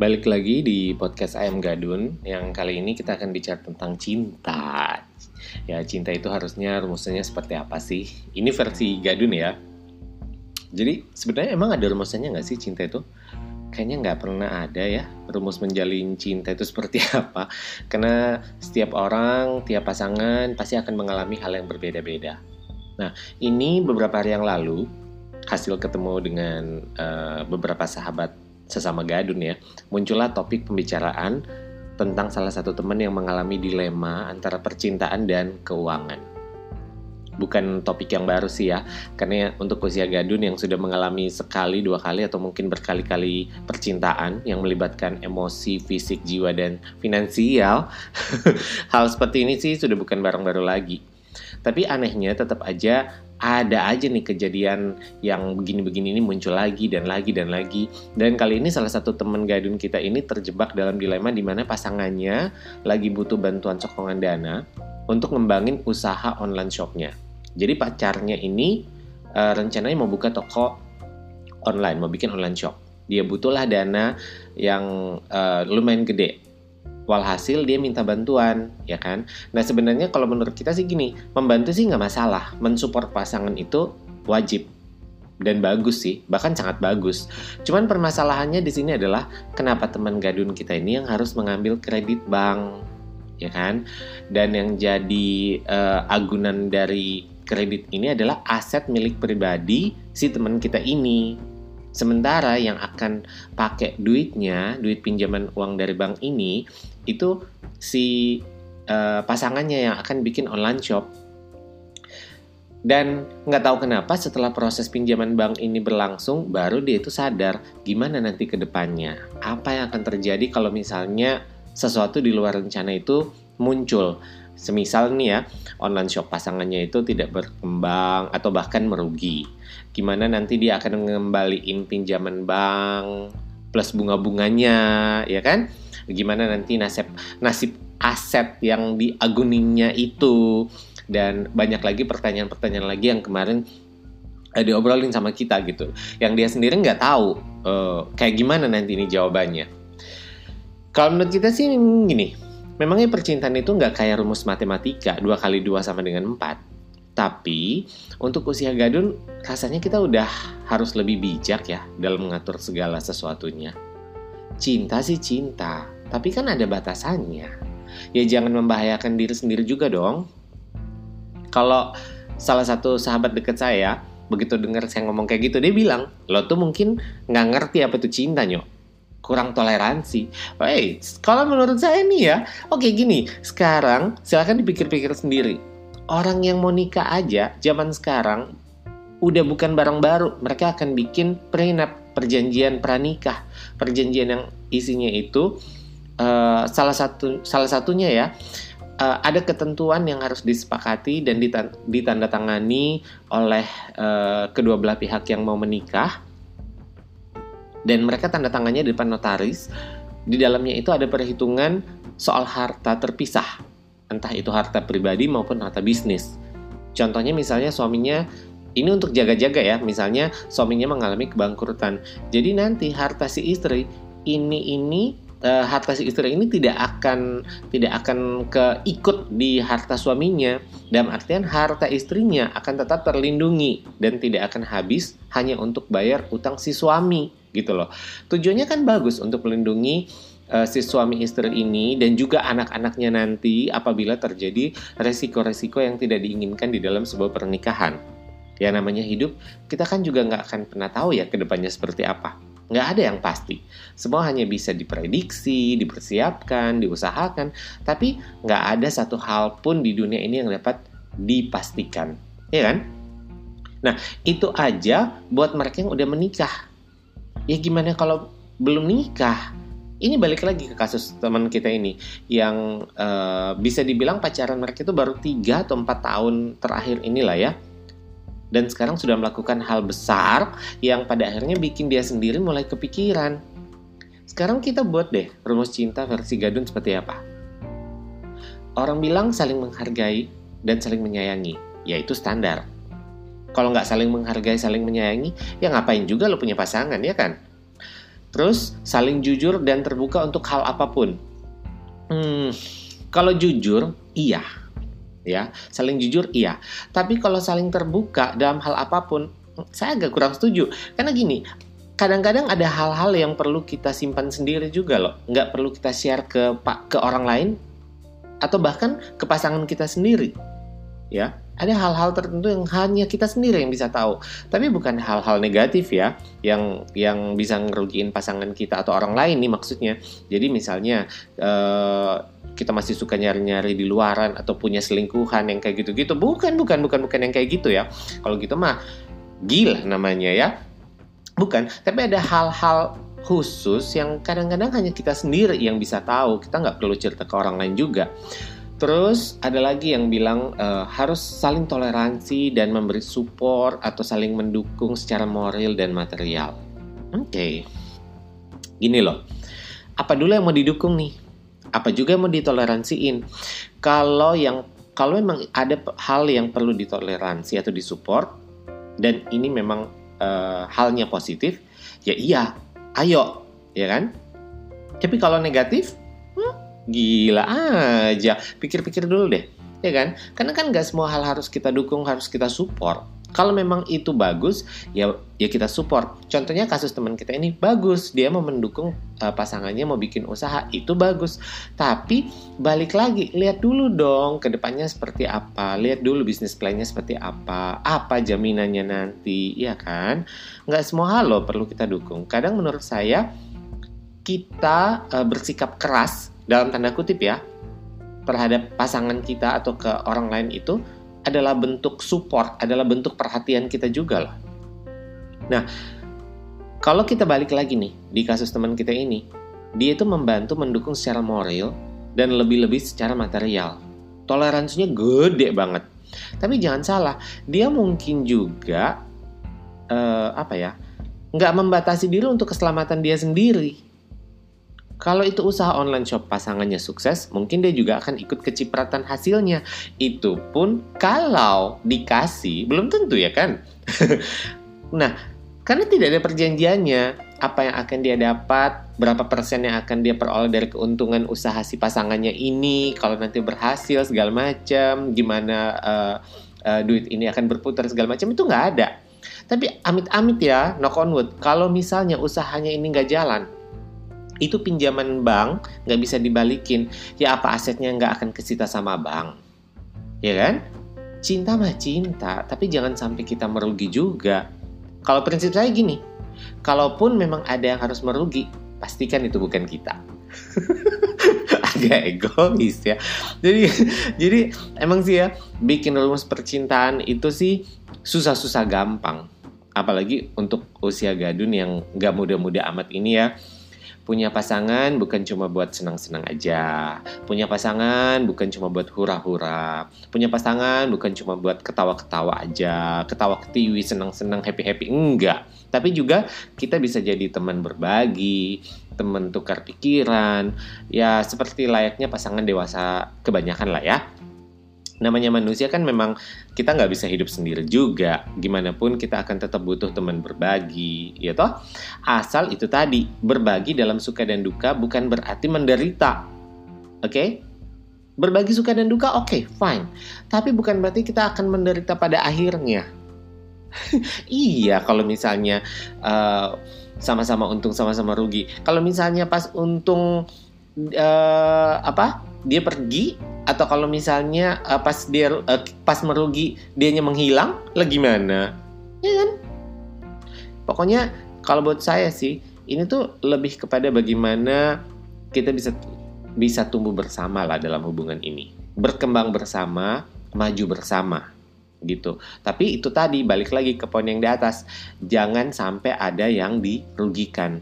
Balik lagi di podcast Ayam Gadun yang kali ini kita akan bicara tentang cinta. Ya, cinta itu harusnya rumusnya seperti apa sih? Ini versi Gadun ya. Jadi sebenarnya emang ada rumusnya nggak sih cinta itu? Kayaknya nggak pernah ada ya rumus menjalin cinta itu seperti apa. Karena setiap orang, tiap pasangan pasti akan mengalami hal yang berbeda-beda. Nah, ini beberapa hari yang lalu hasil ketemu dengan uh, beberapa sahabat sesama gadun ya, muncullah topik pembicaraan tentang salah satu teman yang mengalami dilema antara percintaan dan keuangan. Bukan topik yang baru sih ya, karena untuk usia gadun yang sudah mengalami sekali, dua kali, atau mungkin berkali-kali percintaan yang melibatkan emosi, fisik, jiwa, dan finansial, hal seperti ini sih sudah bukan barang baru lagi. Tapi anehnya tetap aja ada aja nih kejadian yang begini-begini ini muncul lagi dan lagi dan lagi. Dan kali ini salah satu teman gadun kita ini terjebak dalam dilema di mana pasangannya lagi butuh bantuan sokongan dana untuk ngembangin usaha online shopnya. Jadi pacarnya ini uh, rencananya mau buka toko online, mau bikin online shop. Dia butuhlah dana yang uh, lumayan gede walhasil dia minta bantuan ya kan? Nah sebenarnya kalau menurut kita sih gini membantu sih nggak masalah. Mensupport pasangan itu wajib dan bagus sih bahkan sangat bagus. Cuman permasalahannya di sini adalah kenapa teman gadun kita ini yang harus mengambil kredit bank ya kan? Dan yang jadi uh, agunan dari kredit ini adalah aset milik pribadi si teman kita ini. Sementara yang akan pakai duitnya, duit pinjaman uang dari bank ini, itu si uh, pasangannya yang akan bikin online shop. Dan nggak tahu kenapa setelah proses pinjaman bank ini berlangsung, baru dia itu sadar gimana nanti ke depannya. Apa yang akan terjadi kalau misalnya sesuatu di luar rencana itu muncul. Semisal nih ya, online shop pasangannya itu tidak berkembang atau bahkan merugi gimana nanti dia akan mengembaliin pinjaman bank plus bunga-bunganya ya kan? Gimana nanti nasib nasib aset yang diaguninya itu? Dan banyak lagi pertanyaan-pertanyaan lagi yang kemarin uh, diobrolin sama kita gitu. Yang dia sendiri nggak tahu uh, kayak gimana nanti ini jawabannya. Kalau menurut kita sih gini memangnya percintaan itu nggak kayak rumus matematika dua kali dua sama dengan empat tapi untuk usia gadun rasanya kita udah harus lebih bijak ya dalam mengatur segala sesuatunya. Cinta sih cinta, tapi kan ada batasannya. Ya jangan membahayakan diri sendiri juga dong. Kalau salah satu sahabat deket saya begitu dengar saya ngomong kayak gitu dia bilang lo tuh mungkin nggak ngerti apa itu cinta nyok kurang toleransi. Hey, kalau menurut saya nih ya, oke gini, sekarang silahkan dipikir-pikir sendiri orang yang mau nikah aja zaman sekarang udah bukan barang baru. Mereka akan bikin prenup, perjanjian pranikah. Perjanjian yang isinya itu uh, salah satu salah satunya ya uh, ada ketentuan yang harus disepakati dan ditandatangani oleh uh, kedua belah pihak yang mau menikah. Dan mereka tanda tangannya di depan notaris. Di dalamnya itu ada perhitungan soal harta terpisah entah itu harta pribadi maupun harta bisnis. Contohnya misalnya suaminya ini untuk jaga-jaga ya, misalnya suaminya mengalami kebangkrutan. Jadi nanti harta si istri ini ini uh, harta si istri ini tidak akan tidak akan keikut di harta suaminya. Dalam artian harta istrinya akan tetap terlindungi dan tidak akan habis hanya untuk bayar utang si suami gitu loh. Tujuannya kan bagus untuk melindungi uh, si suami istri ini dan juga anak-anaknya nanti apabila terjadi resiko-resiko yang tidak diinginkan di dalam sebuah pernikahan. Ya namanya hidup, kita kan juga nggak akan pernah tahu ya ke depannya seperti apa. Nggak ada yang pasti. Semua hanya bisa diprediksi, dipersiapkan, diusahakan. Tapi nggak ada satu hal pun di dunia ini yang dapat dipastikan. Ya kan? Nah, itu aja buat mereka yang udah menikah. Ya gimana kalau belum nikah? Ini balik lagi ke kasus teman kita ini yang uh, bisa dibilang pacaran mereka itu baru 3 atau 4 tahun terakhir inilah ya. Dan sekarang sudah melakukan hal besar yang pada akhirnya bikin dia sendiri mulai kepikiran. Sekarang kita buat deh rumus cinta versi gadun seperti apa. Orang bilang saling menghargai dan saling menyayangi yaitu standar. Kalau nggak saling menghargai saling menyayangi ya ngapain juga lo punya pasangan ya kan Terus saling jujur dan terbuka untuk hal apa pun. Hmm, kalau jujur, iya. Ya, saling jujur iya. Tapi kalau saling terbuka dalam hal apa pun, saya agak kurang setuju. Karena gini, kadang-kadang ada hal-hal yang perlu kita simpan sendiri juga loh. Nggak perlu kita share ke ke orang lain atau bahkan ke pasangan kita sendiri. Ya, ada hal-hal tertentu yang hanya kita sendiri yang bisa tahu. Tapi bukan hal-hal negatif ya, yang yang bisa ngerugiin pasangan kita atau orang lain nih maksudnya. Jadi misalnya uh, kita masih suka nyari-nyari di luaran atau punya selingkuhan yang kayak gitu-gitu. Bukan, bukan, bukan, bukan yang kayak gitu ya. Kalau gitu mah gila namanya ya. Bukan, tapi ada hal-hal khusus yang kadang-kadang hanya kita sendiri yang bisa tahu. Kita nggak perlu cerita ke orang lain juga. Terus ada lagi yang bilang uh, harus saling toleransi dan memberi support atau saling mendukung secara moral dan material. Oke, okay. gini loh. Apa dulu yang mau didukung nih? Apa juga yang mau ditoleransiin? Kalau yang kalau memang ada hal yang perlu ditoleransi atau disupport dan ini memang uh, halnya positif, ya iya, ayo, ya kan? Tapi kalau negatif, Gila aja. Pikir-pikir dulu deh. Ya kan? Karena kan gak semua hal harus kita dukung, harus kita support. Kalau memang itu bagus, ya ya kita support. Contohnya kasus teman kita ini bagus, dia mau mendukung uh, pasangannya mau bikin usaha, itu bagus. Tapi balik lagi, lihat dulu dong ke depannya seperti apa. Lihat dulu bisnis plannya seperti apa. Apa jaminannya nanti, ya kan? Nggak semua hal loh perlu kita dukung. Kadang menurut saya kita uh, bersikap keras dalam tanda kutip ya terhadap pasangan kita atau ke orang lain itu adalah bentuk support, adalah bentuk perhatian kita juga loh. Nah, kalau kita balik lagi nih di kasus teman kita ini, dia itu membantu mendukung secara moral dan lebih-lebih secara material. Toleransinya gede banget. Tapi jangan salah, dia mungkin juga uh, apa ya, nggak membatasi diri untuk keselamatan dia sendiri kalau itu usaha online shop pasangannya sukses, mungkin dia juga akan ikut kecipratan hasilnya. Itu pun kalau dikasih, belum tentu ya kan? nah, karena tidak ada perjanjiannya, apa yang akan dia dapat, berapa persen yang akan dia peroleh dari keuntungan usaha si pasangannya ini, kalau nanti berhasil segala macam, gimana uh, uh, duit ini akan berputar segala macam itu nggak ada. Tapi amit-amit ya, knock on wood, kalau misalnya usahanya ini nggak jalan, itu pinjaman bank nggak bisa dibalikin. Ya apa asetnya nggak akan kesita sama bank? Ya kan? Cinta mah cinta tapi jangan sampai kita merugi juga. Kalau prinsip saya gini kalaupun memang ada yang harus merugi pastikan itu bukan kita. Agak egois ya. Jadi jadi emang sih ya bikin rumus percintaan itu sih susah-susah gampang. Apalagi untuk usia gadun yang nggak muda-muda amat ini ya Punya pasangan bukan cuma buat senang-senang aja. Punya pasangan bukan cuma buat hura-hura. Punya pasangan bukan cuma buat ketawa-ketawa aja, ketawa ketiwi, senang-senang, happy-happy. Enggak. Tapi juga kita bisa jadi teman berbagi, teman tukar pikiran. Ya seperti layaknya pasangan dewasa kebanyakan lah ya namanya manusia kan memang kita nggak bisa hidup sendiri juga. Gimana pun kita akan tetap butuh teman berbagi, ya toh. Asal itu tadi berbagi dalam suka dan duka bukan berarti menderita, oke? Okay? Berbagi suka dan duka, oke, okay, fine. Tapi bukan berarti kita akan menderita pada akhirnya. iya, kalau misalnya uh, sama-sama untung, sama-sama rugi. Kalau misalnya pas untung uh, apa? Dia pergi, atau kalau misalnya uh, pas dia uh, pas merugi dianya menghilang? Lagi mana ya kan? Pokoknya kalau buat saya sih ini tuh lebih kepada bagaimana kita bisa bisa tumbuh bersama lah dalam hubungan ini. Berkembang bersama maju bersama gitu. Tapi itu tadi balik lagi ke poin yang di atas. Jangan sampai ada yang dirugikan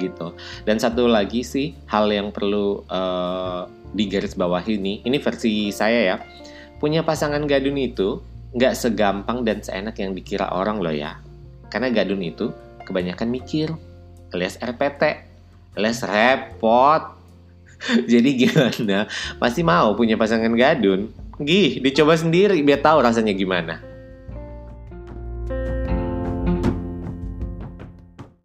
gitu. Dan satu lagi sih hal yang perlu uh, di garis bawah ini, ini versi saya ya, punya pasangan gadun itu nggak segampang dan seenak yang dikira orang loh ya. Karena gadun itu kebanyakan mikir, alias RPT, alias repot. Jadi gimana? Masih mau punya pasangan gadun? Gih, dicoba sendiri biar tahu rasanya gimana.